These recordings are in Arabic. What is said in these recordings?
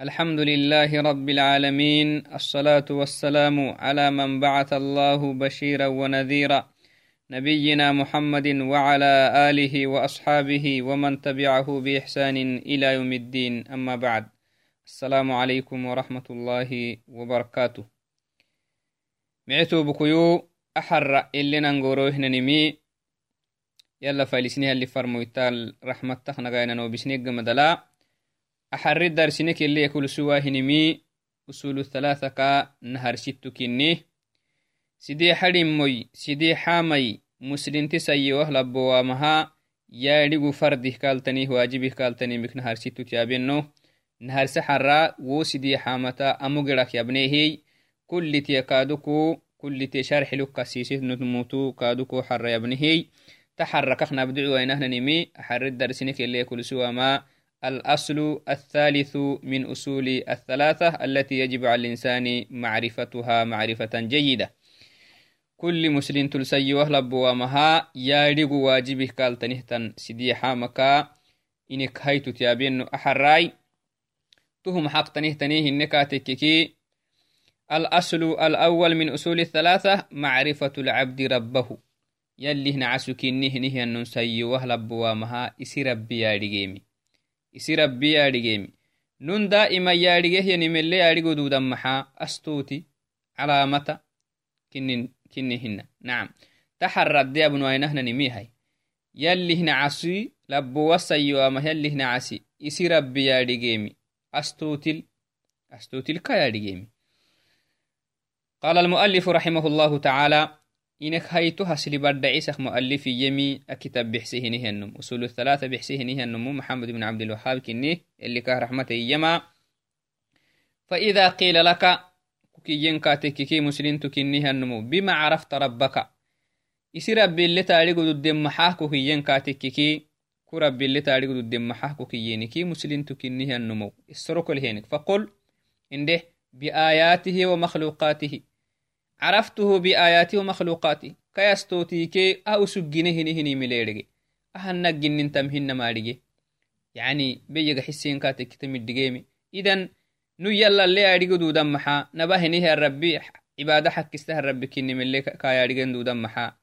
الحمد لله رب العالمين الصلاة والسلام على من بعث الله بشيرا ونذيرا نبينا محمد وعلى آله وأصحابه ومن تبعه بإحسان إلى يوم الدين أما بعد. السلام عليكم ورحمة الله وبركاته. معتو بكيو أحر اللي ننقروه ننمي يلا فالسنها اللي فرمويتال رحمة تخنقاينا نوبسنيق مدلا axari darsinekele yakulsuwahinimi usulu thalatha ka naharsitukini sidee xadhimoy sidee xaamay muslinti sayewah labbowamaha yaadhigu fardih kaaltanih waajibih kaaltanimik naharsituk yabeno naharse xara wo sidee xaamata amugirak yabneehey kullitie kaaduku kullitie sharxiluk kasiisitnutmutu kaaduku xara yabnehey ta xarakak nabducuwainahnanimi axari darsinekele yakulsuwama الأصل الثالث من أصول الثلاثة التي يجب على الإنسان معرفتها معرفة جيدة. كل مسلم تلسي وهلب ومها يارغ واجبه قال تنهتن سديحا مكا إنك هيت تيابين أحراي. تهم حق تنهتنيه إنك تككي الأصل الأول من أصول الثلاثة معرفة العبد ربه. يلي نعسك نهنه أن نسي وهلب ومها إسي ربي يارغيمي isi rabbi yaadhigeemi nun daa'ima yaadhigehyanimelle yaadhigo duudan maxaa astuuti calaamata kinni hina nacam taxarradde abnuainahnanimihay yallihna casi labbowasayoama yallihna casi isi rabbi yaadhigeemi astuutil astuutilka yaadhigeemi قال المؤلف رحمه الله تعالى إنك هيتو هسلي برد عيسى مؤلف يمي أكتب بحسيه نهنم أصول الثلاثة بحسيه نهنم محمد بن عبد الوهاب كني اللي كه رحمته يما فإذا قيل لك كي ينكاتك كي مسلم تكني هنمو بما عرفت ربك isi rabbi ile taarigu dudden maxaahku hiyyen kaatekkiki ku rabbi ile taarigu dudden maxaahku kiyyeniki muslintu kinnihiannumow isorokolhenik faqul indeh biaayaatihi wa makhluuqaatihi عرفته بآياته ومخلوقاته كيستوتيكي أو سجنه هني مليرجي أهنا جنن تمهن مارجي يعني بيجا حسين كاتك تمدجيمي إذن نو يلا اللي أريجو دودا محا. نباه نيه الربي. عبادة حق استه الربي كني من اللي كاي أريجن دودا محا.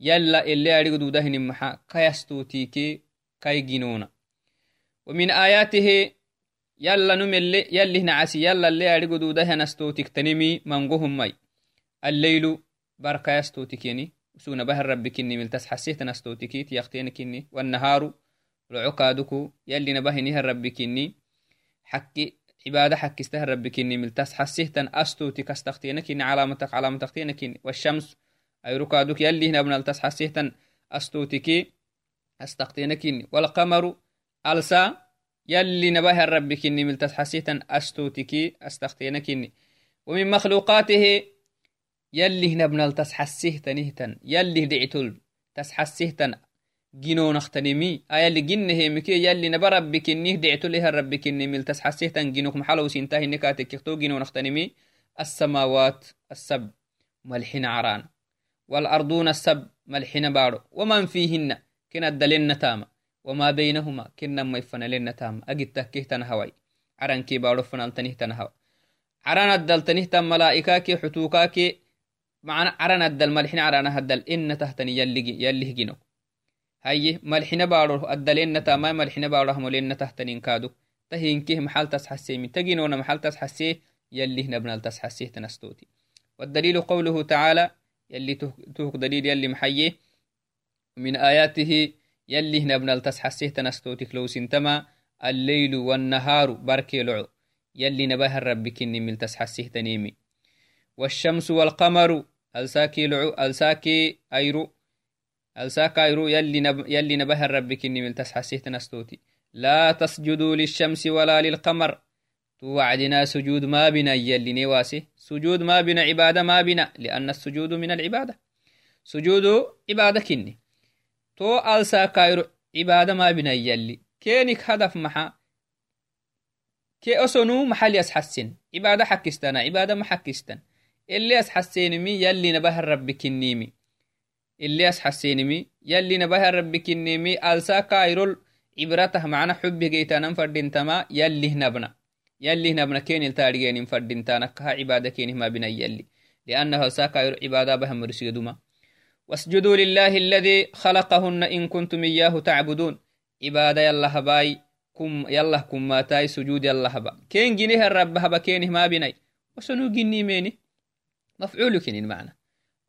يلا اللي أريجو دودا هني محا. كيستوتيكي كاي جنونا ومن آياته يلا نملي يلي نعسي يلا اللي أريجو دودا هنستوتيك تنمي منقوهم مي الليل بركة يستوتكيني سونا بهر ربي كني ملتس حسيت نستوتكي تيختين كني. والنهار العقادكو يلي نبهني ربي كني. حكي عبادة حكي استهر ربي كني ملتس حسيت أستوتك. استختين كني. علامتك كني. والشمس أي ركادك يلي هنا بنلتس حسيت أستوتكي استختين كني. والقمر ألسا يلي نبه ربي كني ملتس حسيت أستوتكي استختين كني. ومن مخلوقاته نبرب بكنيه دعتل إها رب بكني مل تسحسيه تن جنوك محلو سنتهي نكاتك كختو جنون اختنمي السماوات السب ملحين عران والأرضون السب ملحين بارو. ومن فيهن كنا الدلين تاما وما بينهما كنا ما يفنلين تاما أجد تكيه تنهوي عران كي بارو فنال تنه تنهوي. عران الدل تنه تم ملائكاكي حتوكاكي ملحنا عرنا هدل إن تهتني يلي يلي جنو هاي ملحنا بارو. الدل إن تما ملحنا بارو. هم لإن تهتني كادو. تهين كه محل تسحسي. من تجينونا محل تسحسي يلي هنا بنال تسحسيه تنستوتي. والدليل قوله تعالى يلي تهك دليل يلي محيي. من آياته يلي هنا بنال تسحسيه تنستوتي. لو سنتما الليل والنهار بركي لعو. يلي نباه الرب كني مل تسحسيه تنيمي. والشمس والقمر الساكي لعو الساكي أيرو الساكا أيرو يلي, نب... يلي نبه الرب كني من تسحسيه تنستوتي لا تسجدوا للشمس ولا للقمر. توعدنا سجود ما بنا يلي نواسي. سجود ما بنا عبادة ما بنا لأن السجود من العبادة. سجود عبادة كني. تو الساكا أيرو عبادة ما بنا يلي. كينك هدف محا. كي أسنو محل يسحسن عبادة حكستان عبادة ما حكستان اللي حسينمي يلي نبه الرب كنيمي اللي حسينمي يلي نبه الرب كنيمي ألسا كايرول عبرته معنا حب جيتانا فردين تما يلي نبنا. يلي نبنا كين التاريين فردين تانك عبادة كين ما بنا يلي. لأنه ساكا عبادة بهم مرسيدما واسجدوا لله الذي خلقهن إن كنتم إياه تعبدون. عبادة يلا هباي كم يلا كم ماتاي سجود يلا هبا. كين جنيه الرب هبا كينه ما بناي. وسنو جني ميني؟ مفعول كين المعنى.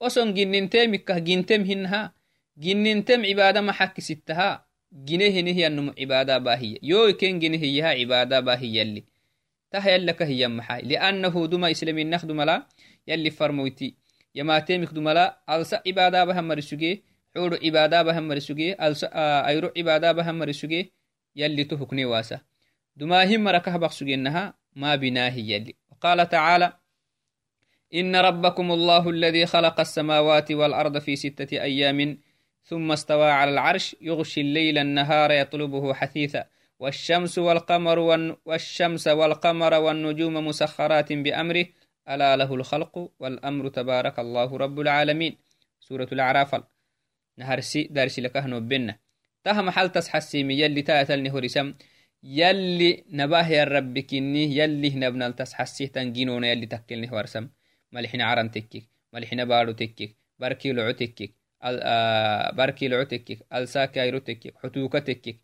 وسن جنين تيمك جنتم هنها جنين تم عبادة ما حك ستها جنيه هي النم عبادة باهية. يو كين جنيه عبادة باهية اللي تها يلك هي محاي لأنه دم إسلامي نخدم لا يلي فرمويتي. يما تيمك دملا ألسا عبادة بهم مرسوجي حور عبادة بهم مرسوجي ألسا أيرو عبادة بهم مرسوجي يلي تهكني واسا. دما هم مركه بخسوجي إنها ما بناه يلي. وقال تعالى إن ربكم الله الذي خلق السماوات والأرض في ستة أيام ثم استوى على العرش يغشي الليل النهار يطلبه حثيثا والشمس والقمر والشمس والقمر والنجوم مسخرات بأمره. ألا له الخلق والأمر تبارك الله رب العالمين. سورة الأعراف. نهرسي دارسي لكهنو بنا. تها محل تسحسيمي يلي تأتلني هرسم يلي نباه يا رب كني. يلي نبنا تسحسيه تنجينونا يلي تكلني ورسم ملحنا عرن تكيك ملحنا بارو تكيك بركي لعو تكيك آه بركي لعو تكيك ألساك يرو تكيك حتوك تكيك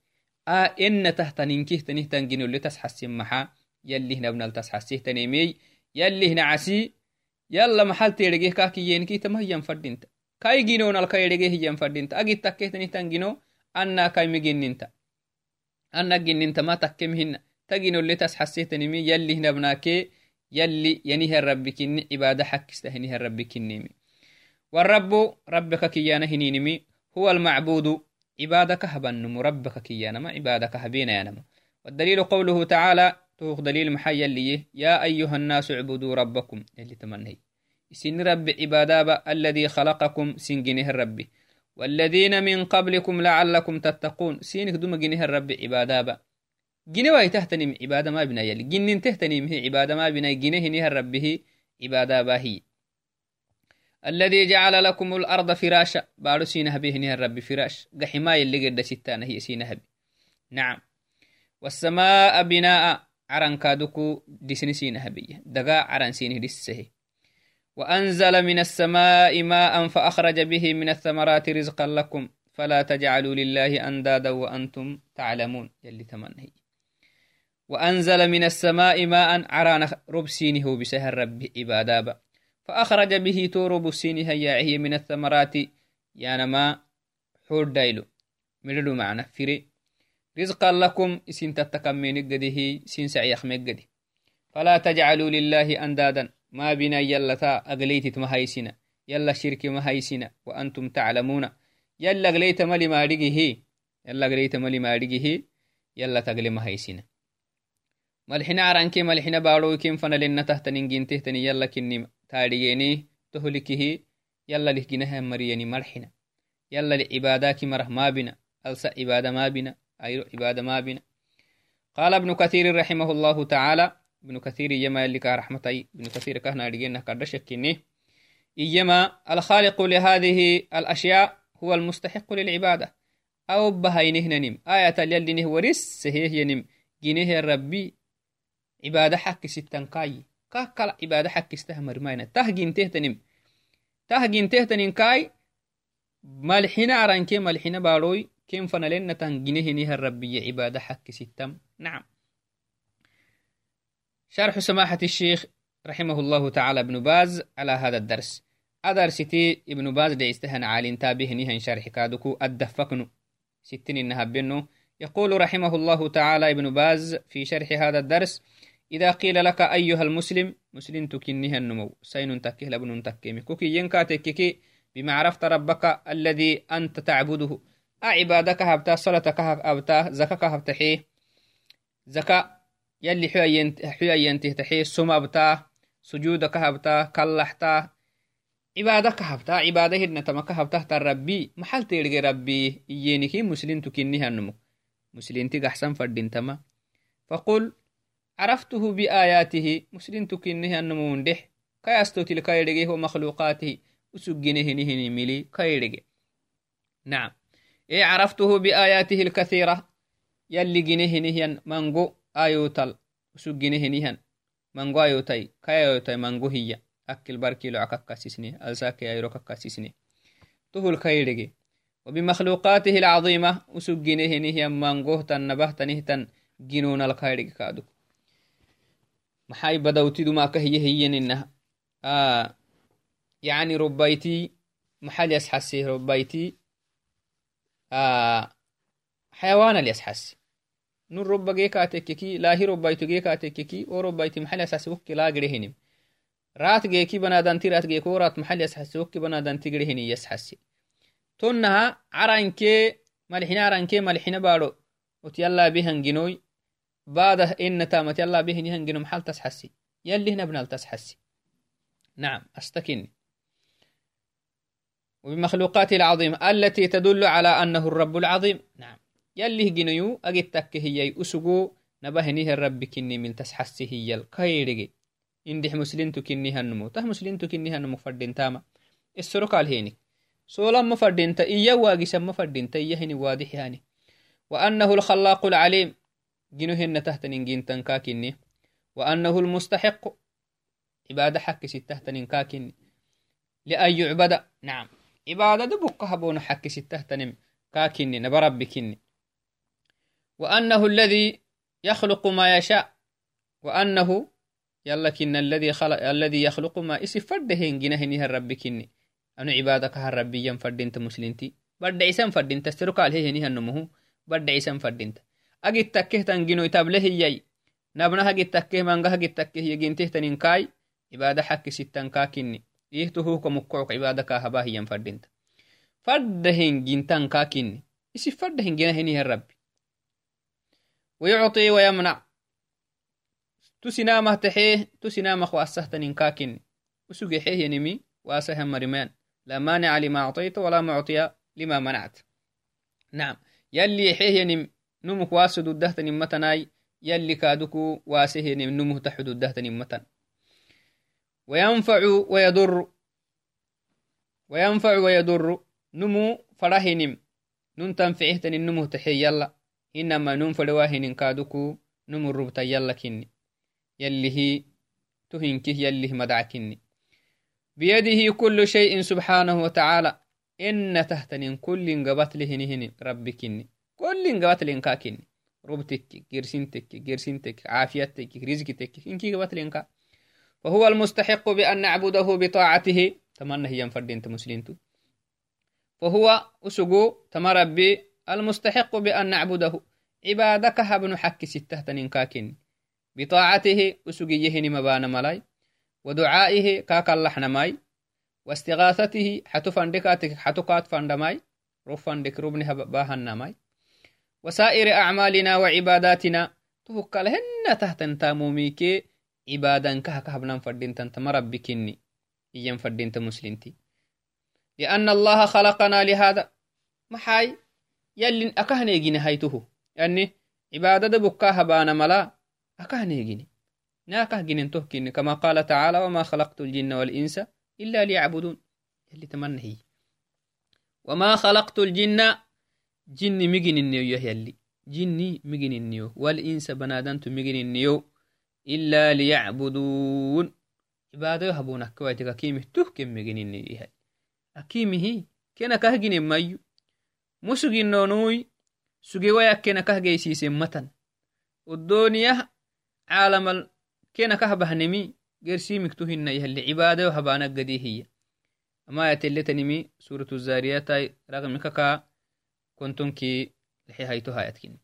آه إن تحت ننكيه تنيه تنجينو اللي تسحسين محا يلي نبنا تسحسيه تنيمي يلي هنا عسي يلا محل تيرجيه كاكي ينكي تما هي فردينتا كاي جينو نال كاي رجيه هي فردينتا يلي الرب كني عبادة حق استهنيه الرب كنيمي والرب ربك كيانا هنينمي هو المعبود عبادك هبنم ربك كيانا ما عبادك هبينا ينم والدليل قوله تعالى توق دليل محيا لي يا أيها الناس اعبدوا ربكم. اللي تمنهي سن رب عبادة الذي خلقكم سنجنه الرب. والذين من قبلكم لعلكم تتقون. سينك دوم جنه الرب عبادة واي تهتنم عبادة ما يلي جنن تهتنم هي عبادة ما بنا جنه الرب هي عبادة باهي. الذي جعل لكم الأرض فراشا. بارو سينها به نها الرب فراش. قحما يلي قد ستانه هي سينها به. نعم. والسماء بناء. عرن كادوكو دسنسين هبية دقا عرن سينه دسه وأنزل من السماء ماء فأخرج به من الثمرات رزقا لكم. فلا تجعلوا لله أندادا وأنتم تعلمون. يلي تمنهي وأنزل من السماء ماء عران رب سينه بسهر رب إبادابا فأخرج به تورب سينه ياعه من الثمرات. يانما حور دايلو. مللو معنا. فري رزقا لكم. إسين تتكمين قده. سين سعيخ مقده فلا تجعلوا لله أندادا. ما بنا يلا تا أغليت مهيسنا يلا شرك مهيسنا وأنتم تعلمون. يلا أغليت ملي ما رجه يلا أغليت ملي ما رجه يلا تغلي مهيسنا ملحنا عرانك ملحنا بارو كم فنا لنا تهتنين جين تهتني يلا كني تاريني تهلكه يلا لهجنها مريني ملحنا يلا لعباداك مره ما بنا ألسا عبادة ما بنا أي عبادة ما بنا قال ابن كثير رحمه الله تعالى ابن كثير يما اللي رحمتي ابن كثير كهنا رجينا كردشكني إيما الخالق لهذه الأشياء هو المستحق للعبادة أو بهينه نم آية يلي نه ورس سهيه ينم جنيه ربي عبادة حق ستن كاي. كاكل عبادة حق استهمر ماينة تهجين تهتنم. تهجين تهتنم كاي. مالحنا عرانكي مالحنا باروي. كم فنلنا تنجنه الربية عبادة حق ستم. نعم. شرح سماحة الشيخ رحمه الله تعالى ابن باز على هذا الدرس. أدرستي ابن باز دي استهن عالين تابه نهن شرح كادوكو أدفقنو. ستين إنها بنو يقول رحمه الله تعالى ابن باز في شرح هذا الدرس إذا قيل لك أيها المسلم مسلم تكنها النمو. سين تكيه لبن تكيمي كوكي ينكا تككي بما عرفت ربك الذي أنت تعبده. عبادك هبتا صلاتك هبتا زكاك هبتا حي. زكا يلي حيا ينته تحي. سما بتا سجودك هبتا كلحتا عبادك هبتا عبادة هدنا تمك هبتا تربي محل تيرغي ربي. يينكي مسلم تكنيها النمو. مسلم تقحسن فردين تما. فقل عرفته بآياته. مسلم تكنيها النمو ندح كيستو تلك يرغي هو مخلوقاته. وسجنه نهني ملي كيرغي. نعم. إيه عرفته بآياته الكثيرة. يلي جنيه نهيا منغو آيوتل usuginehenihan mango ayotai kayayotai mango hiya akil barkilo akakkasisne alsake ayro kakkasisne tuhul kaydhege وبمخلوقاته العظيمة. وسجنه هي مانغوه تن نبه تنه تن جنون الخير كادو. إنها آه يعني ربيتي محل يسحسي ربيتي آه حيوان اللي يسحسي نور رب جيكا تككي لا هي ربيتو جيكا تككي أو ربيتي محل يسحسي وكي لا قرهنم رات جيكي بنادان رات جيكو رات محل يسحسي وكي بنادان تقرهني يسحسي تنها عرانكي ملحنا عرانكي ملحنا بارو وتيلا بهن جنوي بعد إن تامت يلا بهن يهن جنو محل تسحسي. يلي هنا بنال تسحسي. نعم أستكني وبمخلوقاته العظيمة التي تدل على أنه الرب العظيم. نعم. يلي جنيو أجتك هي أسقو. نبهنيه الرب كني من تسحسي هي الكيرجي إندح مسلم تكني هنمو ته مسلم تكني هنمو فردين تاما. السرق الهيني سولما فردينتا إيا واقسا فردينتا إيا هني واضح يعني. وأنه الخلاق العليم. جنوهن تحت ننجين كاكني وأنه المستحق. عبادة حق ستة ننكاكني لأن يعبد نعم. عبادة بقها بون حق نم كاكني نبربكني وأنه الذي يخلق ما يشاء. وأنه يلا كن الذي خلق الذي يخلق ما إسي فردهن جنهنها ربكني anu cibaadakaha rabbiyan fadinta muslinti badhaisan fadinta serokaalhehenihanumuhu badhaisan fadinta agittakkehtan ginoy tablehiyay nabna hagittakkeh manga hagittakkeh yegintehtaninkai cibaada xakki sittan kakinni ihtuhuka mukkook cibaadaka habahiyan fadinta faddahin gintan kakinni isi faddahin ginahenihan rabbi ويعطي ويمنع تسنامه تحيه تسنامه واسهتنين كاكن وسوقي حيه ينمي واسهم مرمان لا مانع لما أعطيت ولا معطي لما منعت نعم يلي حيه نم نمك واسد الدهت نمتناي يلي كادكو واسه نم نمه تحد الدهت نمتن وينفع ويضر وينفع ويضر نمو فرهنم نن تنفعهتن النمو تحي يلا. إنما نم فلواهن كادكو نمو الربط يلا كني. يلي هي تهنكه يلي مدعكني بيده كل شيء سبحانه وتعالى. لنكا كني ربتك جرسنتك جرسنتك عافيتك رزقتك إنكي قبت لنكا فهو المستحق بأن نعبده بطاعته. تمنى هي انت مسلمين فهو أسقو تمربي المستحق بأن نعبده. عبادك هبن حك ستة تنكاكن بطاعته أسقيه مبان ملاي. ودعائه كاك الله نماي. واستغاثته حتو فندكاتك حتو كات فندماي. روف فندك ربني باهن نماي. وسائر أعمالنا وعباداتنا. تفك لهن تحت تاموميك. عبادا كه كهبنا فردين تنت مربكني إيام فردين مسلمتي لأن الله خلقنا لهذا. محاي. يلين أكهنيجي نهايته يعني عبادة بكاها بانا ملا أكهنيجي ناكه جنين تهكين كما قال تعالى وما خلقت الجن والإنس إلا ليعبدون. اللي تمنى هي وما خلقت الجن jinni migininiyo yahyalli jinni migininiyo walinsa banadantu migininniyo. Ila liyacbuduun. Cibaadayo habunakawaitik akimih tuh ken migininiyo yahay akimihi kenakahgine mayu musuginonui sugewaya kena kenakahgeisiisen matan. Odoniyah caalamal kenakah bahnemi gersimiktu hina yahle cibaadayo habana gadihiya amaya teletanimi suratu zariyatai raqmikaka عبادة وهبانا قدي هي أما يتلتنمي سورة الزاريات رغم كاكا كنتم كي لحي هايتها يتكين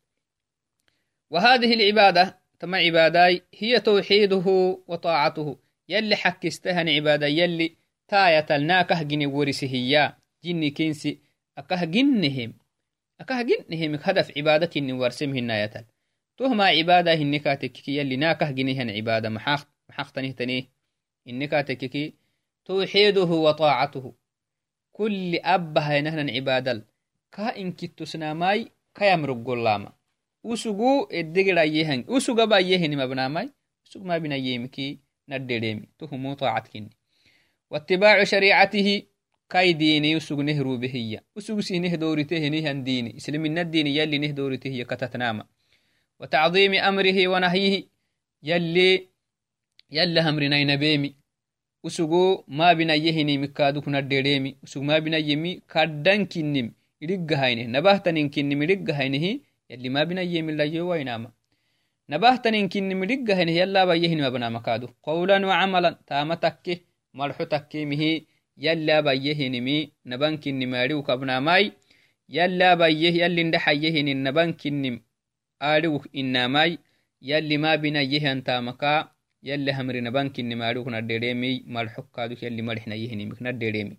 وهذه العبادة تما عباداي؟ هي توحيده وطاعته. يلي حكستهن عبادة يلي تاية الناكه جني ورسهيا جني كنسي أكه جنهم. أكه جنهم هدف عبادة إني ورسمهن يتل تهما عبادة هنكا تككي يلي ناكه جنيهن عبادة. محاق محاق تنيه إنكا تككي توحيده وطاعته. كل أبها ينهن عبادة كا يمرق قلاما usugu eddegedayehan usugaba yehini mabnamai usug ma bina yemiki nadderemi tuhumu taacatkinni واتباع شريعته كاي ديني وسوق نهرو بهية وسوق سي نهدورته نهن ديني اسلام الدين يلي نهدورته كتتناما وتعظيم أمره ونهيه يلي يلي همرنا ينبيمي usugo mabinayehinimi kadukunaddereemi usug mabinayemi kaddan kinnim idiggahayne nabahtanin kinnim idiggahaynehi yalli mabinayemilayowainama nabahtanin kinnim idiggahaynehi yallabayyehinimabnama kadu qawlan wacamalan taama takke marxo takkemihi yallabayyehinimi nabankinnimaadhigu kabnamai yallabayyeh yallindhaxayyehinin nabankinnim aadhigu innamai yalli mabinayyehan taamaka إني مالوك ندريمي مالحك هذوك يلي ملحنا يهني مك ندريمي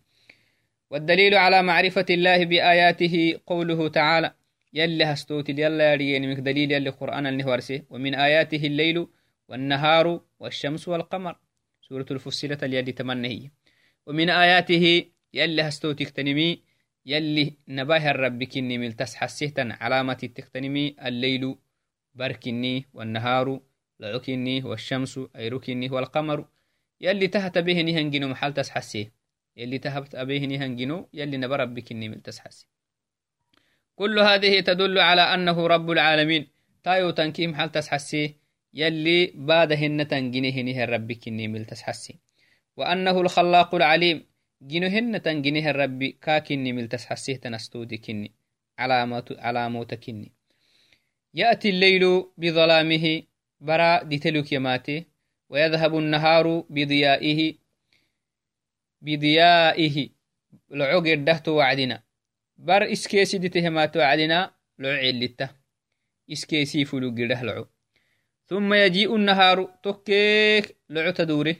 والدليل على معرفة الله بآياته قوله تعالى يلي هستوت يلا يريني مك دليل يلي قرآن النهوارسي ومن آياته الليل والنهار والشمس والقمر. سورة الفصلة يلي تمنهي ومن آياته يلي هستوت تكتنمي يلي نباه الرب كني ملتسحسيتا علامة تكتنمي الليل بركني والنهار لعكني والشمس أيركني والقمر. يلي تهت به نهنجنو محل تسحسي يلي تهت به نهنجنو يلي نبرب بكني من تسحسي كل هذه تدل على أنه رب العالمين. تايو تنكي محل تسحسي يلي بعدهن تنجنه الرب كني من تسحسي وأنه الخلاق العليم. جنهن تنجنه الرب كاكني من تسحسيه تنستودي كني علامات علامات كني يأتي الليل بظلامه برا ديتلوك يماتي. ويذهب النهار بضيائه بضيائه. لعوق الدهت وعدنا. بر إسكيسي ديتهمات وعدنا. لعو علتا إسكيسي فلو قرده لعو ثم يجيء النهار. تكيك لعو تدوره.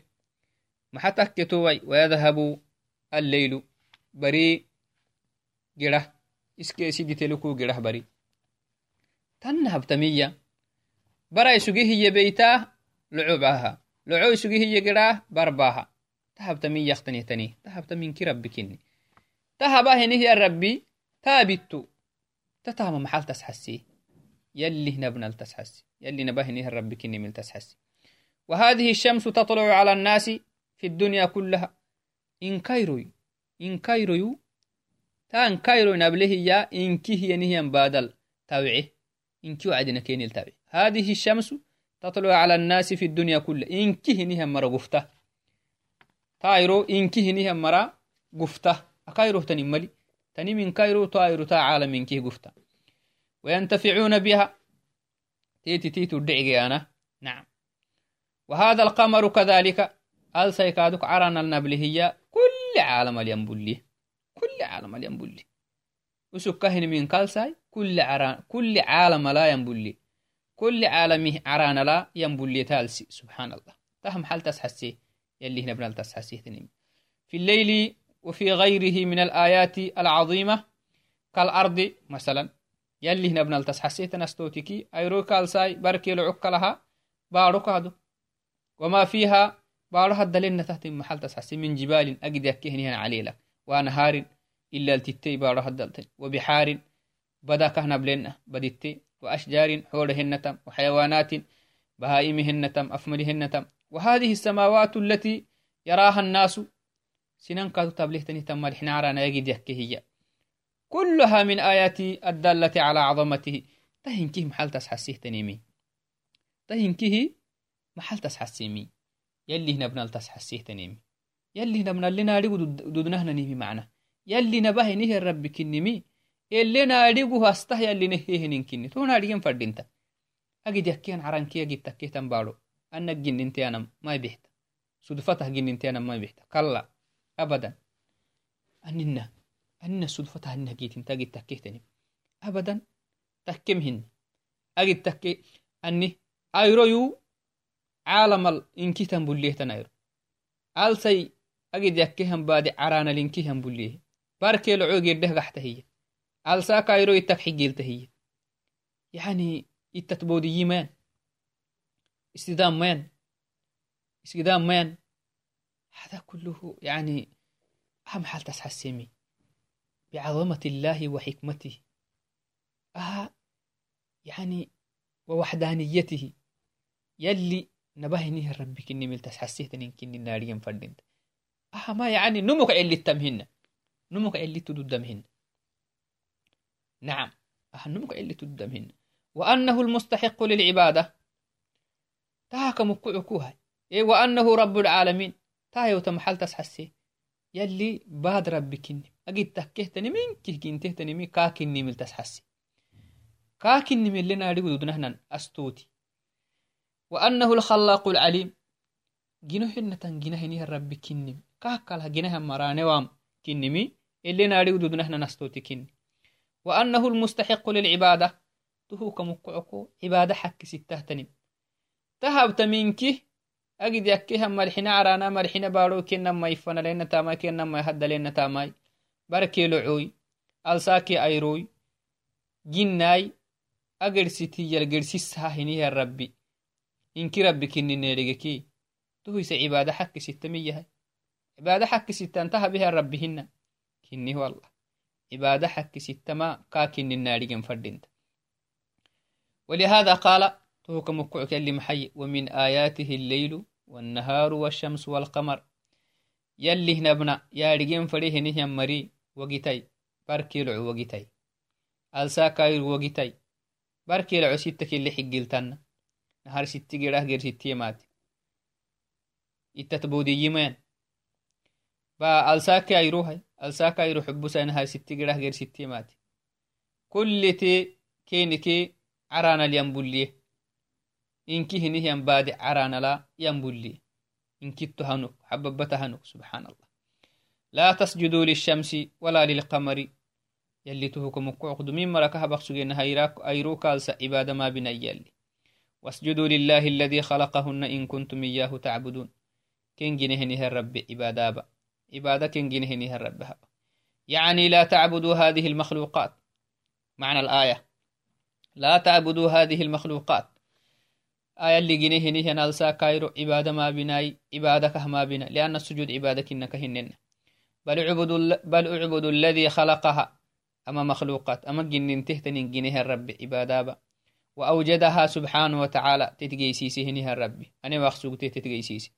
محتك كتوي ويذهب الليل. بري قرده إسكيسي ديتلوكو قرده بري. تنهب تمية. bara isugi hiye beytaa loco baha loco isugi hiye geraa bar baha tahabta min yaktanitani tahabta minki rabbi kinni tahaba henihiya rabbi taabittu tatama maxal tasxasi يلي نبنى التسحسي يلي نبهني الرب كني من التسحسي وهذه الشمس تطلع على الناس في الدنيا كلها. إن كيروي إن كيروي تان كيرو نبله يا إن كيه نهي بادل تابعه إن كيو عدنا كيني التابع هذه الشمس تطلع على الناس في الدنيا كلها. إن كهنها مرة قفته إن كهنها مرة قفته أكايرو تنملي تني من كايرو تايرو تا عالم من كه قفته وينتفعون بها. تيتي تيتو دعي أنا. نعم. وهذا القمر كذلك. هل سيكادك عرانا النبلهية كل عالم الينبلي. كل عالم الينبلي. وسكهن من كالساي كل عران كل عالم لا ينبلي. كل عالمه عرانا لا ينبلي تالسي. سبحان الله. تهم حال تسحسي. يلي هنا بنال في الليل وفي غيره من الآيات العظيمة كالأرض مثلا. يلي هنا بنال تسحسي تنستوتكي أيرو كالساي بركي لعك لها بارو كادو. وما فيها بارو الدليل تحت محل تسحسي من جبال أجد يكهنها عليلة وأنهار إلا التتي بارو هدلتين وبحار بدا كهنا بلنا بدتي. وأشجار حولهن تم وحيوانات بهائمهن تم أفملهن تم وهذه السماوات التي يراها الناس سنن كاتو تبليهتني تم الحنارة نيجد يكهي كلها من آيات الدالة على عظمته. تهنكه محل تسحسيه تنيمي. تهنكه محل تسحسيمي. يلي هنا بنال تسحسيه تنيمي. يلي هنا بنال لنا دودنهنا نيمي معنا. يلي نبه نهي الرب كنمي elenaadhigu hastah yallineheheninkinni tun adhigen fadhinta agid yakkiyan caranki agid takketan baado anag gininteanam mai bixta sudfatah gininteanam mai bixta kalla abadan anina anina sudfatah anina gitinta agid takkehtani abadan takkem hin agid takke ani ayroyu caalamal inkitan bullehtan ayro alsay agid yakkehan baade caranalinkiham bullehe barkeelocogedeh gaxtahiya alsaa kairo itak xigilta hiya yani itat bodiyi istidam mayan isgidam mayan هذا كله يعني أهم حال تسحسمي بعظمة الله وحكمته. آه يعني ووحدانيته. يلي نبهني ربي كني مل تسحسيه تنين كني ناريا فردين آه ما يعني نمك اللي التمهن نمك اللي تدمهن نعم أهنمك اللي تدمهن وأنه المستحق للعبادة. تهاك مكعكوها إيه وأنه رب العالمين. تايو تمحل تسحسي. يلي باد ربكني أجد تكهتني من كه كنتهتني من كاكني مل تسحسي. كاكني من لنا أريد دنهنا أستوتي. وأنه الخلاق العليم. جنو حنة جنه نيه الرب كنم كاكالها جنه مراني وام كنمي اللي ناريو دودنهنا نستوتي كن وأنه المستحق للعبادة. تهو كمقعكو عبادة حق ستة تنم تهب تمينك أجد يكيها مرحنا عرانا مرحنا بارو كنا ما يفنا لنا تاماي كنا ما يهد لنا تاماي. بركي لعوي ألساكي أيروي. جناي أجرسيتي يلجرسيسها هنيه الربي إنك ربي. كني نيرجكي تهو يس عبادة حق ستة مية عبادة حق ستة انتهى بها ربهن كني والله عبادة حق ستة ما كاكن النارجن فردنت ولهذا قال توك مكعك اللي محي ومن آياته الليل والنهار والشمس والقمر. يلي نبنا يا رجين فريه نهيم مري وقتي بركيلع وقتي ألساكاير وقتي بركيلع ستك اللي حقلتنا نهار ستة جراه غير ستة مات. التتبودي يمين. با ألساكي أيروها ألساكا أيرو حبوسا نهار ستة جراه غير ستة مات. كل تي كينكي عرانا الينبوليه. لا ينبوليه إنكي تهنك حببتهنك سبحان الله لا تسجدوا للشمس ولا للقمر. يلي تهكم قعقد من مركها بخسجين هيراك أيروك ألسا إبادة ما بنا يلي. واسجدوا لله الذي خلقهن إن كنتم إياه تعبدون. كن جنهنه الرب إبادة إبادة كن جنهنه الرب يعني لا تعبدوا هذه المخلوقات. معنى الآية. لا تعبدوا هذه المخلوقات. آية اللي جنهنه نالسا كايرو إبادة ما بناي إبادة كهما بنا لأن السجود إبادة كنك هنن بل اعبدوا بل اعبدوا الذي خلقها. أما مخلوقات. أما جنين تهتنين جنه الرب إبادة وأوجدها سبحانه وتعالى. تتجيسيسي هنها الرب أنا مخصوق تتجيسيسي.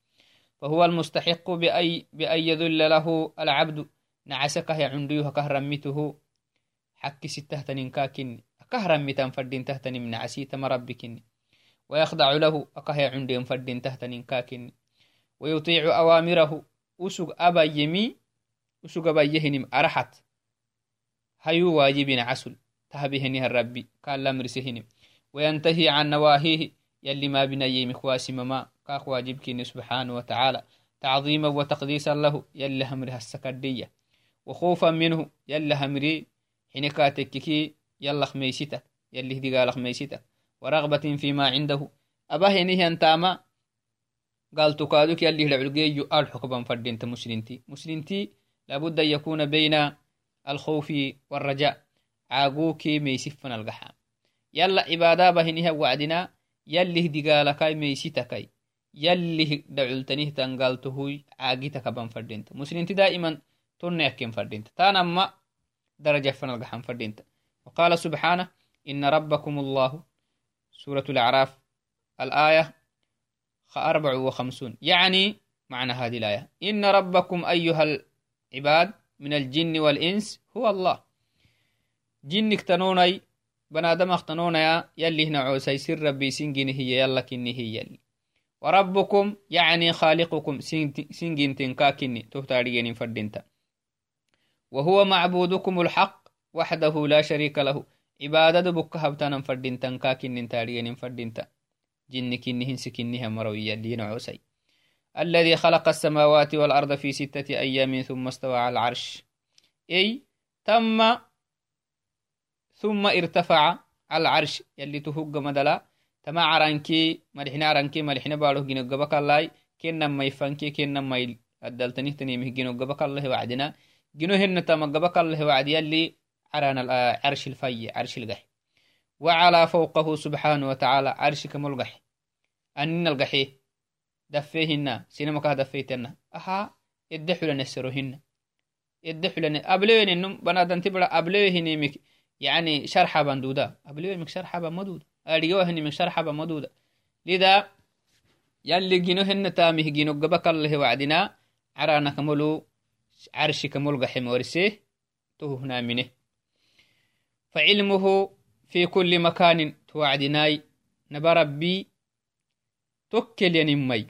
فهو المستحق بأي, بأن يذل له العبد. نعسك يا عنديها كهرمته حكي ستة تنين كاكن. كهرمتا فردين تهتني من مربكني ويخضع له. أكهي عندهم فردين تهتنين كاكن ويطيع أوامره. أسوق أبا يمي. أسوق أبا يهنم. أرحت. هيو واجبين عسل. تهبهنها الربي. قال لمرسهنم وينتهي عن نواهيه. يلي ما بني مخواسي مما. كاك واجبكين سبحانه وتعالى. تعظيما وتقديسا له. يلي همرها السكردية. وخوفا منه. يلي همري. حينكا تككي يلا خميستك يلي هدي قال خميستك ورغبة فيما عنده. أباه ينهي أنتاما قال تكادك يلي العلقي الحكبا فردينت مسلمتي. مسلمتي لابد أن يكون بين الخوف والرجاء. عاقوكي ميسفنا القحام يلا عبادة بهنها وعدنا. يلي دقالكاي ميسيتكاي يلي دعلتنيه تنقالته عاقيتك بان فردينت. مسلمتي دائما تنيكين فردينت. تانما درجة فنلقحان فردينت. وقال سبحانه إن ربكم الله سورة الأعراف الآية أربع وخمسون. يعني معنى هذه الآية. إن ربكم أيها العباد من الجن والإنس هو الله. جنك تنوني بنادم اختنونا يلي هنا عوسي سر ربي سنجن هي يلا كني هي يلي. وربكم يعني خالقكم سنجن تنكاكني تهتاريين فردنتا وهو معبودكم الحق وحده لا شريك له. عبادة بك هبتانا فردنتا كاكنين تاريين فردنتا جن كنهن سكنها مرويا لين عوسي الذي خلق السماوات والأرض في ستة أيام ثم استوى على العرش أي تم ثم ارتفع على العرش يلي تهج مدلا تما عرانكي ملحنا عرانكي ملحنا بارو جنو قبك الله كنا ما يفنكي كنا ما الدلتني تنيمه جنو قبك الله وعدنا جنو هن تما قبك الله وعد يلي عران عرش الفي عرش القح. وعلى فوقه سبحانه وتعالى عرش كملقح أن القحي دفيهن. سينما كه دفيتنا أها يدحوا لنا السروهن يدحوا لنا أبلوين إنهم بنادن تبرا أبلوين مك يعني شرحة بندودة. أبلوين مك شرحة بمدودة. أريوهن مك شرحة بمدودة. لذا يلي جنوهن تامه جنو فعلمه في كل مكان توعدناي. نبى ربي tokkelyanimay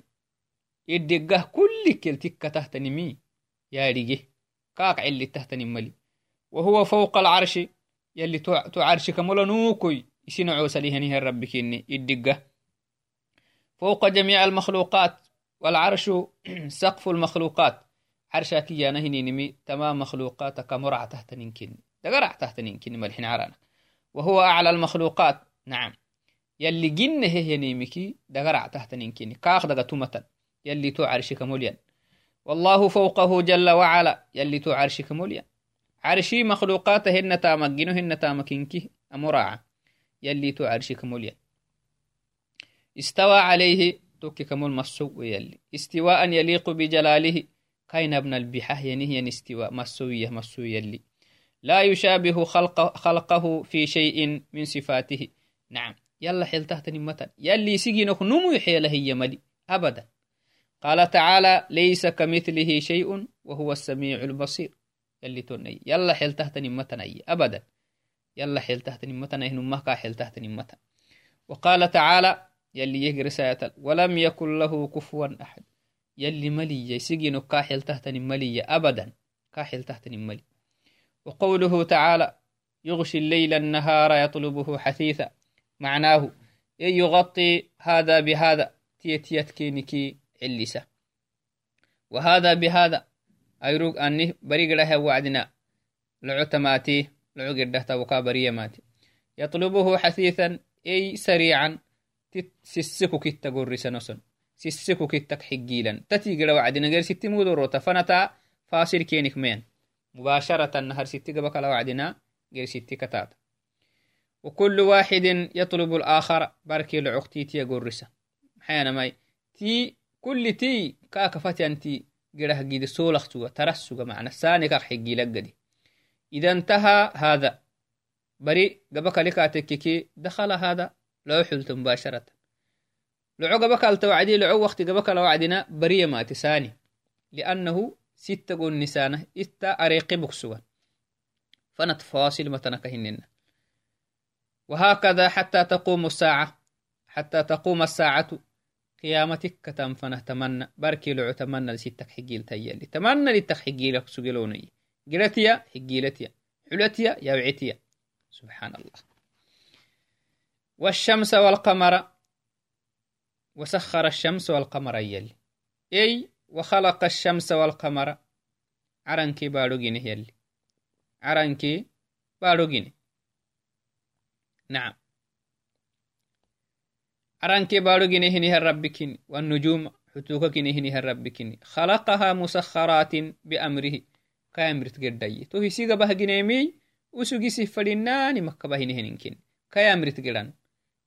iddigah kullikel tikka tahtanimi yaadhige kaaq cili tahtanimali وهو فوق العرش يلي تو عرشك ملنوكي يسنعو سليهنه ربي كيني. يدقه. فوق جميع المخلوقات والعرش سقف المخلوقات. عرشك يا نهني نمي. تمام مخلوقاتك مرع تحت ننكن دقرع تحت ننكن ملحن عرانا وهو أعلى المخلوقات. نعم. يلي جن هي نيمكي دقرع تحت ننكن كاخ دقا تمتا يلي تو عرشك مليان. والله فوقه جل وعلا. يلي تو عرشك مليان. عرشي مخلوقاتهن تامجنهن تامكنكي أمراعة. يلي تو عرشك مليان. استوى عليه توكي كمول مسو يلي. استواء يليق بجلاله. كاين ابن البحة ينهي استواء. مسوية مسو يلي. لا يشابه خلق خلقه في شيء من صفاته. نعم. يلا حيل تحت نمتا يلي سجنك نمو يحيله يملي أبدا. قال تعالى ليس كمثله شيء وهو السميع البصير. يلي توني. يلا حيل نمتا أي أبدا. يلا حيل تحت نمتا نمه كا حيل تحت نمتا وقال تعالى يلي يجري سايتل ولم يكن له كفوا أحد. يلي ملي. يسجن كاحل تحت ملي. أبدا. كاحل تحت ملي. وقوله تعالى يغشي الليل النهار يطلبه حثيثا. معناه يغطي هذا بهذا تيتيت كينكي علسة وهذا بهذا أيروك أني بريق لها وعدنا لعتماتي لعقر توقع بريماتي يطلبه حثيثا أي سريعا سسكو كتا قرسنسن سسكو كتك حقيلا. تتي قرا وعدنا غير ستي مودروتا فنتا فاصل كينك مين. مباشرة نهر ستي قبك وعدنا غير ستي كتات. وكل واحد يطلب الآخر بركي العقتي تي قرسة. حيانا ماي تي كل تي كاكا فتيان قرا قيد سولخ سوغا ترسوغا معنى ساني كاك حقي لقدي إذا انتهى هذا. بري قبك لكاتككي دخل هذا. لو حلت مباشرة. لعو قبك التوعدي لعو وقت قبك الوعدنا برية ما تساني. لأنه ستة قول نسانة إتا أريقي بكسوا فنت فاصل متنكهننا وهكذا حتى تقوم الساعة حتى تقوم الساعة قيامتك كتم فنهتمنى بركي لعو تمنى لستك حقيل تيالي تمنى لتك حقيلك سجلوني قلتيا حقيلتيا حلتيا يوعتيا سبحان الله والشمس والقمر وسخر الشمس والقمر يلي أي وخلق الشمس والقمر. عرنكي باروجينه يلي عرنكي باروجينه نعم. عرنكي باروجينه هنه الربكين والنجوم حتوككنه هنه الربكين خلقها مسخرات بأمره. كامرت قدي تو هي سيغا بهجنيمي وسوغي سفريناني مكة بهنه هنكين كامرت قدان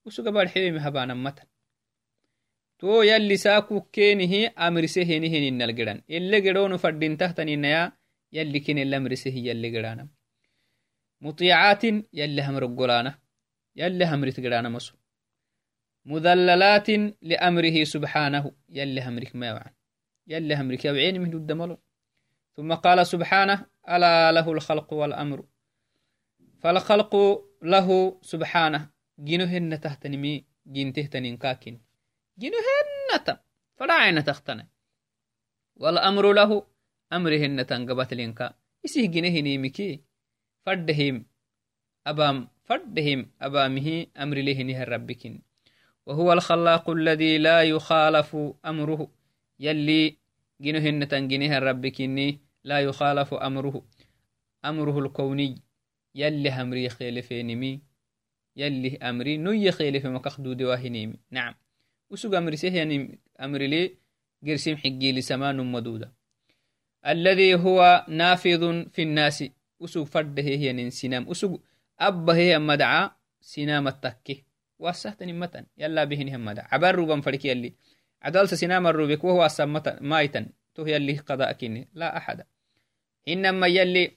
usuga barxeemi habanamatan to yalli saakukkeenihi amrise henihininal gedan ele gedonu fadintahtaninaya yalli kinel amrisehi yalli gedanam muطيعaatin yalli hamrogolaana yalli hamrit مذللات لأمره سبحانه يلي همرك ما يوعن يلي همرك يوعين من الدملو ثم قال سبحانه ألا له الخلق والأمر فالخلق له سبحانه gino henna tahtanimi gintehtanin kakin hennata fadhacayna tahtana walamru lahu amri hennatan gabatlinka isih gine hinimiki faddehim abam فدهم أبامه أمر له نهر ربك وهو الخلاق الذي لا يخالف أمره. يلي جنهن تنجنه ربك لا يخالف أمره. أمره الكوني يلي همري خيلفينمي يلي أمري نوي خيلي في مكخ دودي واهنيمي. نعم. وسوق أمري سيه يعني أمري لي قرسيم حقي لسمان مدودة الذي هو نافذ في الناس. وسوق فرده هي ننسنام وسوق أبا هي مدعى سنام التكي. واسهتني متن. يلا بهن هم مدعى عبر روبان فريك يلي. عدال سنام الروبك وهو أسمتا مايتا تو يلي قضاء كيني. لا أحد. إنما يلي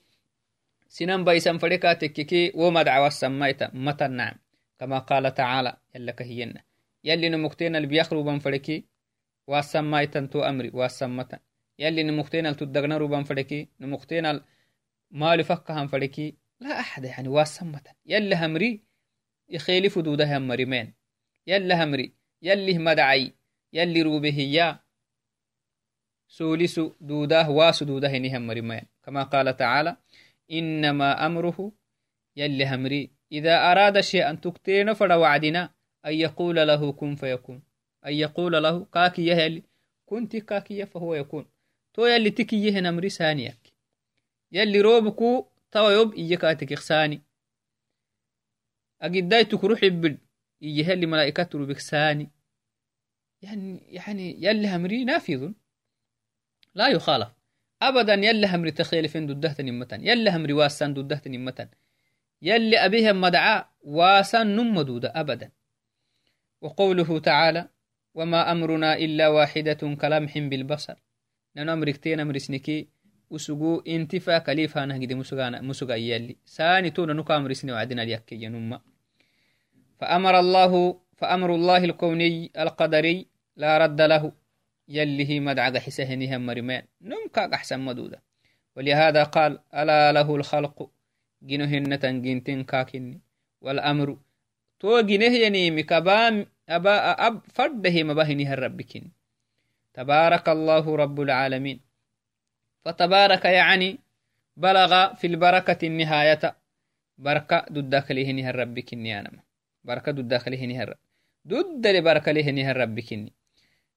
سنان بايسان فريكا تككي ومدعى والسمايتا متى نعم. كما قال تعالى. يلا كهينا يلي نمكتين اللي بيخروا بان فريكي والسمايتا تو أمري والسمتا يلي نمكتين اللي تدقنا روبان فريكي نمكتين مالي فكها فريكي لا أحد يعني والسمتا يلا همري يخيلي فدودها مريمين يلا همري يلي مدعي يلي روبهيا سولس دوداه واس دوداه نهم مرمى كما قال تعالى إنما أمره يلي همري. إذا أراد شيئا تكتين فلا وعدنا. أن يقول له كن فيكون. أن يقول له كاكي يهلي. كنت كاكي فهو يكون. تو يلي تكي يهن أمري ثانيك يلي روبكو توا يوب إيكاتك إخساني. أجداي تكروح يبل. يهلي ملائكة روبك ثاني يعني يعني يلي همري نافذ لا يخالف. أبدا يلي همري تخيل فين ددهت نمتن يلي همري واسان ددهت نمتن يلي أبيهم مدعاء واسان نمدود أبدا. وقوله تعالى وما أمرنا إلا واحدة كلمح بالبصر. نانو أمريكتين أمرسنكي مسقانا مسقا يلي. ساني تونا نكا أمرسني وعدنا ليكي ينما فأمر الله فأمر الله الكوني القدري لا رد له. يلي هي مدعق حسهنها مرمان نمكا أحسن مدودة. ولهذا قال ألا له الخلق؟ جنهن تنجنتين كاكني والأمر تو جنه ينيمي كبام أبا أب فرده مبهنها الربكين تبارك الله رب العالمين. فتبارك يعني بلغ في البركة النهاية بركة ضد لهنها الربكين يا نما بركة ضد لهنها الرب ضد لبركة لهنها الربكين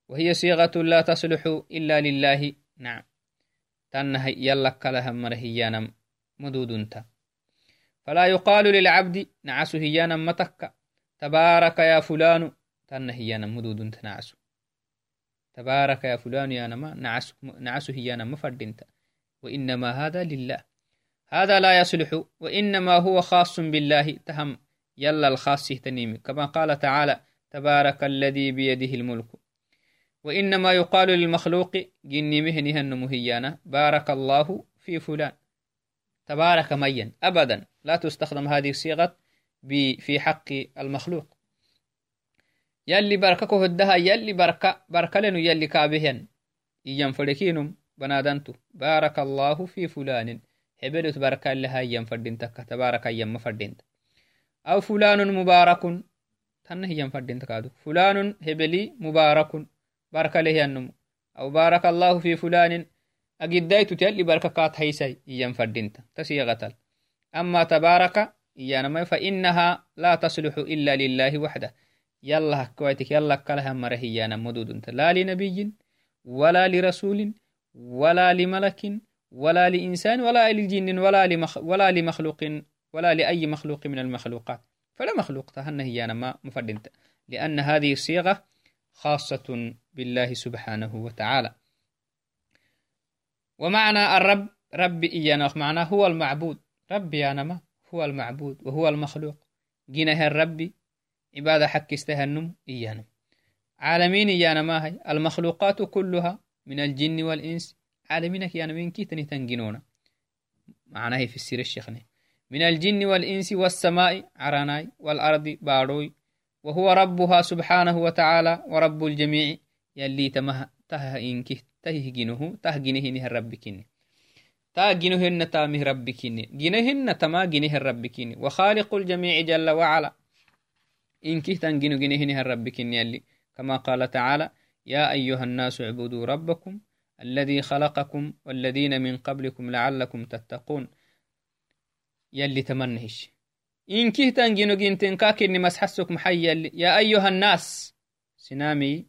وهي صيغة لا تصلح إلا لله. نعم. تنه يلك لها مرهيانا مدود انت فلا يقال للعبد نعس هيانا متك. تبارك يا فلان. تنه هيانا مدود انت نعس تبارك يا فلان يا نما نعس, نعس هيانا مفردنت وإنما هذا لله. هذا لا يصلح. وإنما هو خاص بالله. تهم. يلا الخاص تنيم كما قال تعالى تبارك الذي بيده الملك. وإنما يقال للمخلوق جني مهنها النمهيانا بارك الله في فلان. تبارك مين. أبدا. لا تستخدم هذه الصيغة. في حق المخلوق. يلي بركة هدها يلي بركة بركة لنو يلي كابهن. إيام فلكينم بنادنتو. بارك الله في فلان. هبلت بركة لها إيام فردينتك تبارك إيام مفردينت أو فلان مبارك تنه إيام فردينتك هذا فلان هبلي مبارك بارك له النمو أو بارك الله في فلان. أجدايت تيلي بركة كات هيسي إيام تسيغتل أما تبارك إيانا فإنها لا تصلح إلا لله وحده. يلا كويتك يلا كلها مرهيانا مدود لا لنبي ولا لرسول ولا لملك ولا لإنسان ولا لجن ولا لمخ ولا لمخلوق ولا لأي مخلوق من المخلوقات. فلا مخلوق تهنه هي ما مفردنت. لأن هذه الصيغة خاصة بالله سبحانه وتعالى. ومعنى الرب رب إيانا معناه هو المعبود. ربي أنا ما هو المعبود وهو المخلوق. جنه الرب عبادة حق استهنم إيانا عالمين إيانا ما هي المخلوقات كلها من الجن والإنس. عالمينك يانا من كي تني تنجنونا معناه في السير الشيخني. من الجن والإنس والسماء عراناي والأرض باروي. وهو ربها سبحانه وتعالى ورب الجميع. يلي تمه ته إنك ته جنه ته جنه نه تا جنهن تامه ربكني جنهن تما جنه ربكني وخالق الجميع جل وعلا إنك تنجن جنهن ربكني يلي كما قال تعالى يا أيها الناس اعبدوا ربكم الذي خلقكم والذين من قبلكم لعلكم تتقون۔ يلي تمنهش إن كهتن جنو جنتن كاكن مسحسك محي يا أيها الناس سنامي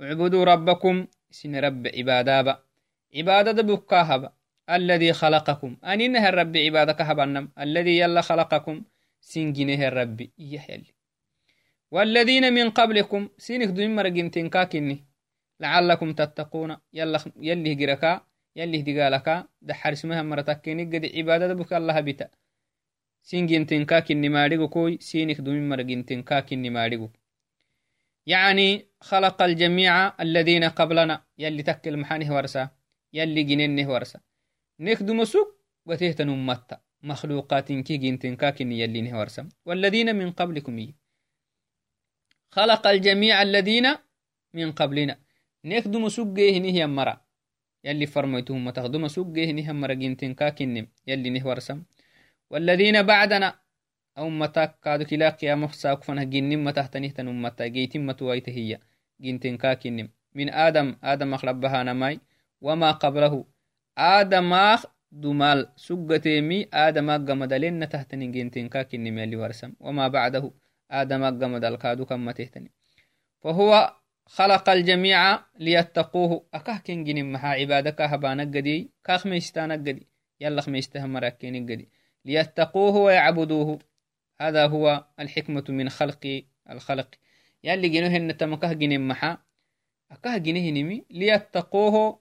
اعبدوا ربكم سن رب عبادة عبادة بكاهب الذي خلقكم. أنينه الرب عبادة كهبنم الذي يلا خلقكم. سنجنه الرب. يحيلي والذين من قبلكم. سينك دوين مرقنتين كاكني لعلكم تتقون. يلا يلي هجركا. يلي هدقالكا. دحر اسمها مرتكيني. قد عبادة بك الله بتا سينجنتين كاكني ماريغو كوي. سينك دوين مرقنتين كاكني ماريغو يعني خلق الجميع الذين قبلنا. يلي تكل محانه ورسا. يلي جنينه ورسا. نخدم سوق وتهتن أمتا مخلوقات كي جنتين كاكني يلي نهورسا والذين من قبلكم يي. خلق الجميع الذين من قبلنا. نخدم سجيه نهي مرة يلي فرميتهم تخدم سجيه نهي مرة جنتين كاكنم يلي نهورسم. والذين بعدنا. أمتك كادو كلا قيامة ساق فنه جنم متهتنه تن أمتا جيتم متويته هي جنتين كاكنم من آدم. آدم أخلبها نماي وما قبله. آدم دمال سجتيمي آدم أقمد لنا تهتني جنتين كاكنم يلي ورسم وما بعده آدم أقمد الكادو كما تهتني فهو خلق الجميع ليتقوه أكاه كن جنم محا عبادك هبانك قدي كاخ ميستانك قدي يلا خميستها مراكين قدي ليتقوه ويعبدوه هذا هو الحكمة من خلق الخلق يلي جنوه إن تمكه جنم محا أكاه جنه نمي ليتقوه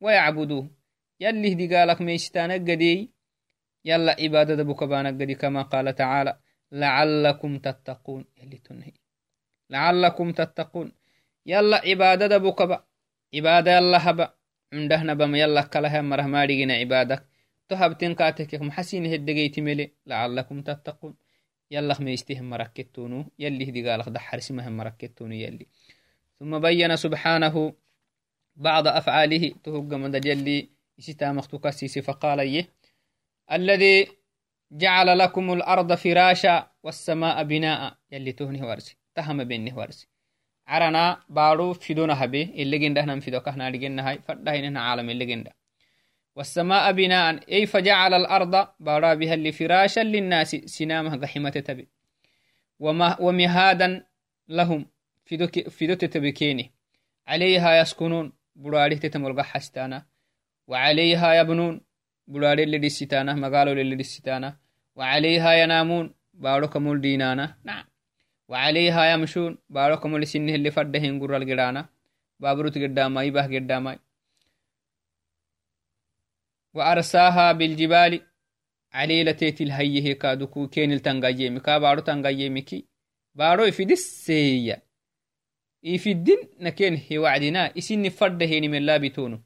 ويعبدوه يلي هدي قالك ميستانك قدي يلا عبادة بكبانك قدي كما قال تعالى لعلكم تتقون. يلي تنهي. لعلكم تتقون. يلا عبادة بكبا عبادة يلا هبا. عنده نبم يلا كلها مرة ما عبادك تهبتين كاتك محسين هدقيت ملي. لعلكم تتقون. يلا خميستهم مركتونو. يلي هدي قالك دحر اسمهم مركتونو يلي. ثم بين سبحانه بعض أفعاله. تهج من جلي. إستا مختكسيس فقال يه الذي جعل لكم الأرض فراشا والسماء بناء يلي تهني ورسي تهم بينه ورسي عرنا بارو فيدونا هبي اللي جنده نم فيدو كهنا لجنة هاي فرده هنا عالم اللي جنده. والسماء بناء أي فجعل الأرض بارا بها اللي فراشا للناس سنامها قحمة تبي. وما ومهادا لهم فيدو فيدو تبكيني عليها يسكنون براري تتمرق حستانا. وعليها يبنون. براري اللي دستانا مقالوا اللي دستانا وعليها ينامون بارو كمول دينانا. نعم. وعليها يمشون باركم لسنه اللي فردهن قرى القرانا بابروت قداماي به قداماي. وأرساها بالجبال عليلة تيتل هيه كادوكو كين التنغيمي كا بارو تنغيمي كي بارو يفيد السيا يفيدين نكين هي وعدنا إسيني فردهن من لا بتونو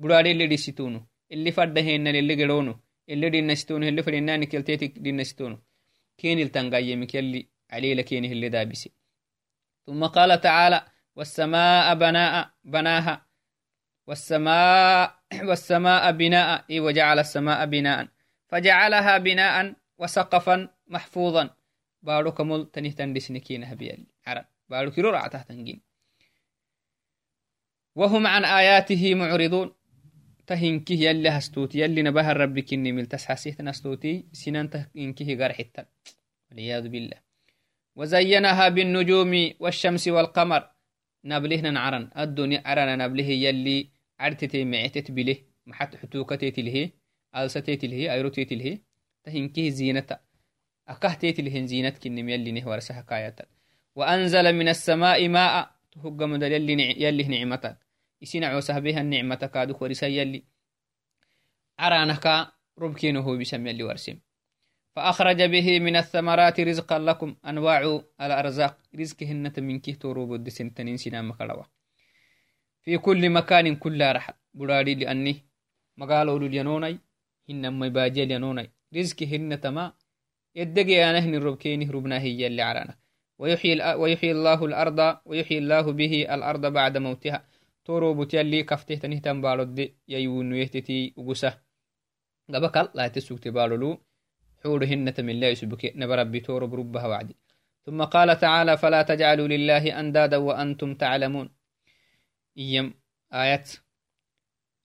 براري اللي ديستونو اللي فردهن اللي قرونو اللي دينستونو اللي فرناني كالتيتك دينستونو كين التنغيمي كاللي علي لكينه اللي دابسي ثم قال تعالى والسماء بناء بناها والسماء والسماء بناء إي وجعل السماء بناء فجعلها بناء وسقفا محفوظا بارو كمول تنه تندسنكينها بيالي عرب بارو كيرو رعته تنجين وهم عن آياته معرضون تهنكه يلي هستوتي يلي نبه الرب كني مل تسحسيه تنستوتي سنان تهنكه غرحتا والعياذ بالله. وزينها بالنجوم والشمس والقمر. نبله نعرن الدنيا أرنا نبله يلي عرتتي معتت بله محت حتوكتت له ألستت له أيروتت له تهنكه زينة أكهتت له زينة كنم يلي نهور سحكاية وأنزل من السماء ماء. تهج مدل يلي يلي وسهبها النعمة كادو ورسا يلي أرانك ربكينه بسم يلي ورسم فأخرج به من الثمرات رزقا لكم. أنواع الأرزاق. رزقهن منكه توروب الدسن تنين سنام مكالوا. في كل مكان كل رحل براري لأني مقالوا للينوني هن مباجي لينوني رزقهن تما يدقي أنا هن الربكين ربنا هي اللي عرانا ويحيي الله الأرض. ويحيي الله به الأرض بعد موتها. تيالي كفته تنهتم بالود ييون يهتتي وقسه قبكال لا تسوك تبالولو حورهن تمن لا يسبك نبربي تورب ربها وعدي ثم قال تعالى فلا تجعلوا لله أندادا وأنتم تعلمون إيم آيات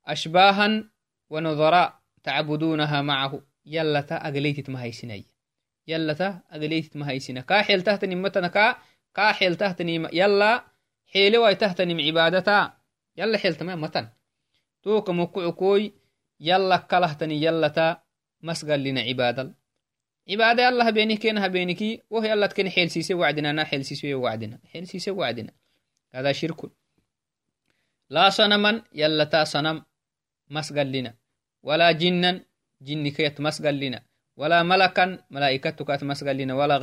أشباها ونظراء تعبدونها معه يلتا أقليت مهيسني يلتا أقليت مهيسنا كا حيل تحت نمتنا كا كا حيل تحت نم يلا حيل واي تحت نم عبادتا يلا حيل تمام متن. توك مكعكوي يلا كلهتني يلتا مسقل لنا عبادل عبادة الله بينك كينها بينك وهي الله تكن حيل سيسي وعدنا نا حيل سيسي وعدنا. حيل سيسي وعدنا. هذا شرك. لا صنما يلا تا صنم مسقل لنا. ولا جنا جن كيت مسقل لنا. ولا ملكا ملائكة كات مسقل لنا. ولا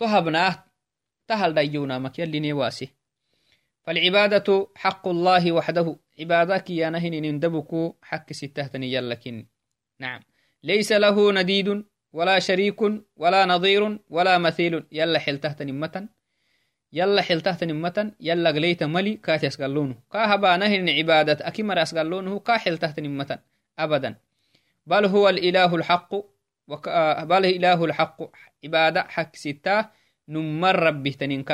تهبناه تهل ديونا مك يلي نواسي فالعبادة حق الله وحده. عبادك يا نهن نندبكو حق ستهتني يلكن نعم. ليس له نديد ولا شريك ولا نظير ولا مثيل. يلا حل تحت نمة يلا حل تحت نمة يلا قليت ملي كات يسقلونه كاهبا نهن عبادة أكمر حل تحت نمة أبدا. بل هو الإله الحق. إله الحق عبادة حق ستة نمر ربه تنين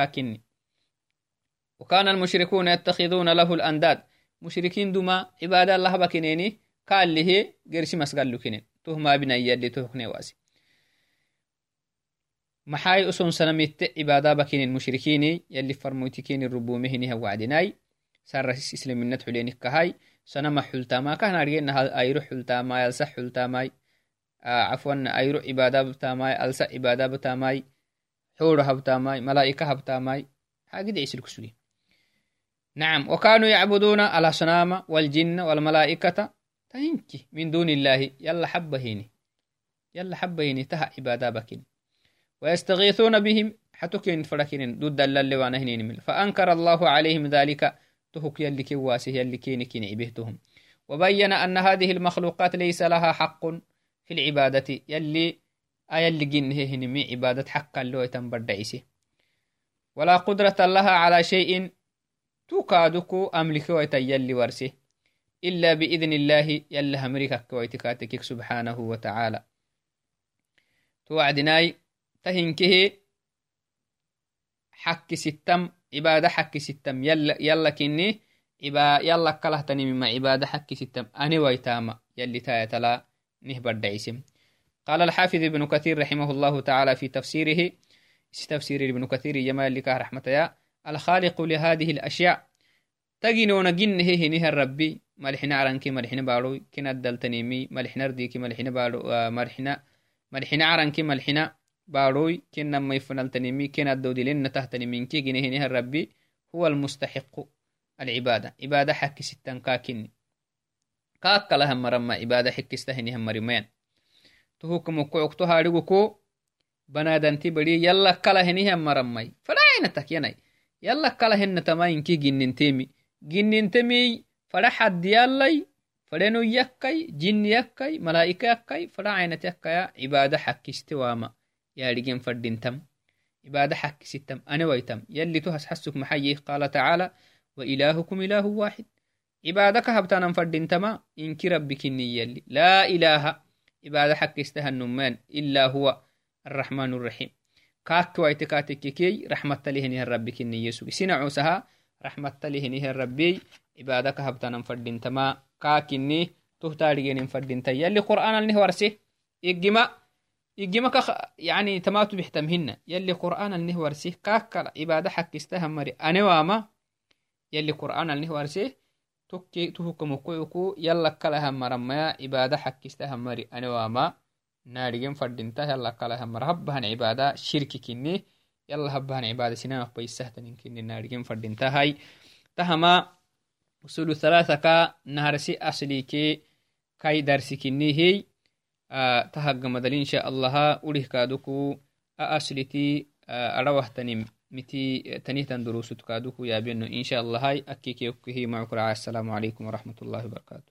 وكان المشركون يتخذون له الأنداد مشركين دما عبادة الله بكنيني قال له قرش مسقال لكنين تهما بنا يلي تهكني واسي maxay uson sanamitte cibaada bakinin mushrikini yalli farmoytikini rubumehinihah wacdinai saras islaminat xulenikkahay sanama xultama kahnargena ayro xultamai alsa xultamai cafwan ayro cibaada btamai alsa cibaada btamai xuro habtamai malaa'ika habtamai hagida isilkusugi نعم وكانوا يعبدون الأصنام والجن والملائكة. تهنكي من دون الله. يلا حبهيني يلا حبهيني تها عبادة بكين. ويستغيثون بهم حتكين فركين ضد اللي وانهنين مل فأنكر الله عليهم ذلك. تهك يلي كواسه يلي كين كين عبهتهم وبين أن هذه المخلوقات ليس لها حق. في العبادة. يلي أيلي جنه هنمي عبادة حقا لو يتنبردعيسي ولا قدرة لها على شيء تكادكو أملك ويتيلي ورسه إلا بإذن الله يلا همريكك ويتكاتك سبحانه وتعالى. توعدناي تهنكه حك ستم عبادة حك ستم. يلا يلا كني يلا كله تني مما عبادة حك ستم. أنا ويتاما. يلي تايتلا نهبر دعيسم قال الحافظ ابن كثير رحمه الله تعالى في تفسيره تفسير ابن كثير جمال لك رحمة يا الخالق لهذه الأشياء. تجنون جنه هنه الربي ملحنا عرنك ملحنا بارو كنا الدلتنيمي ملحنا رديك ملحنا بارو ملحنا ملحنا عرنك ملحنا باروي. كنا ما يفنلتنمي كنا الدودلين تهتنمين كي جنه الربي هو المستحق العبادة. عبادة حق ستان كاكني كاك لها مرمى عبادة حق استهنها مرمين تهوكم وكوكتو هاريغوكو بنادنتي بدي يلا كلا هنيها مرمي فلا عينتك يناي يلا كلا هن تماين كي جننتمي جننتمي فلا حد يلاي فلنو يكاي جن يكاي ملائكة يكاي فلا عينت يكايا عبادة حق استواما يارجين فردنتم عبادة عبادك هبتانا فردنتما إنك ربك يلي لا إله عبادة حق استهن إلا هو الرحمن الرحيم. كاك ويتكاتككي رحمة لهنه الربك يسوع سنعوسها رحمة لهنه الربي عبادك هبتانا فردنتما كاكني تهتارجين فردنتا يلي قرآن النهورسي إجمع إجمع يعني تماتو بحتمهن يلي قرآن النهورسي كاك عبادة حق استهمري أنا واما يلي قرآن النهورسي تكي تهكم كويكو يلا كلها مرمى عبادة حق استهمري أنا واما نارجين فردنتا يلا كلها مرهبهن عبادة شرك كني يلا هبهن عبادة سنان بيسهتن كني نارجين فردنتا هاي تهما أصول ثلاثة كا نهرسي أصليكي كاي درسي متي تنيه دروس كادوكو يا بينو إن شاء الله هاي أكيكي أكيه معكم السلام عليكم ورحمة الله وبركاته.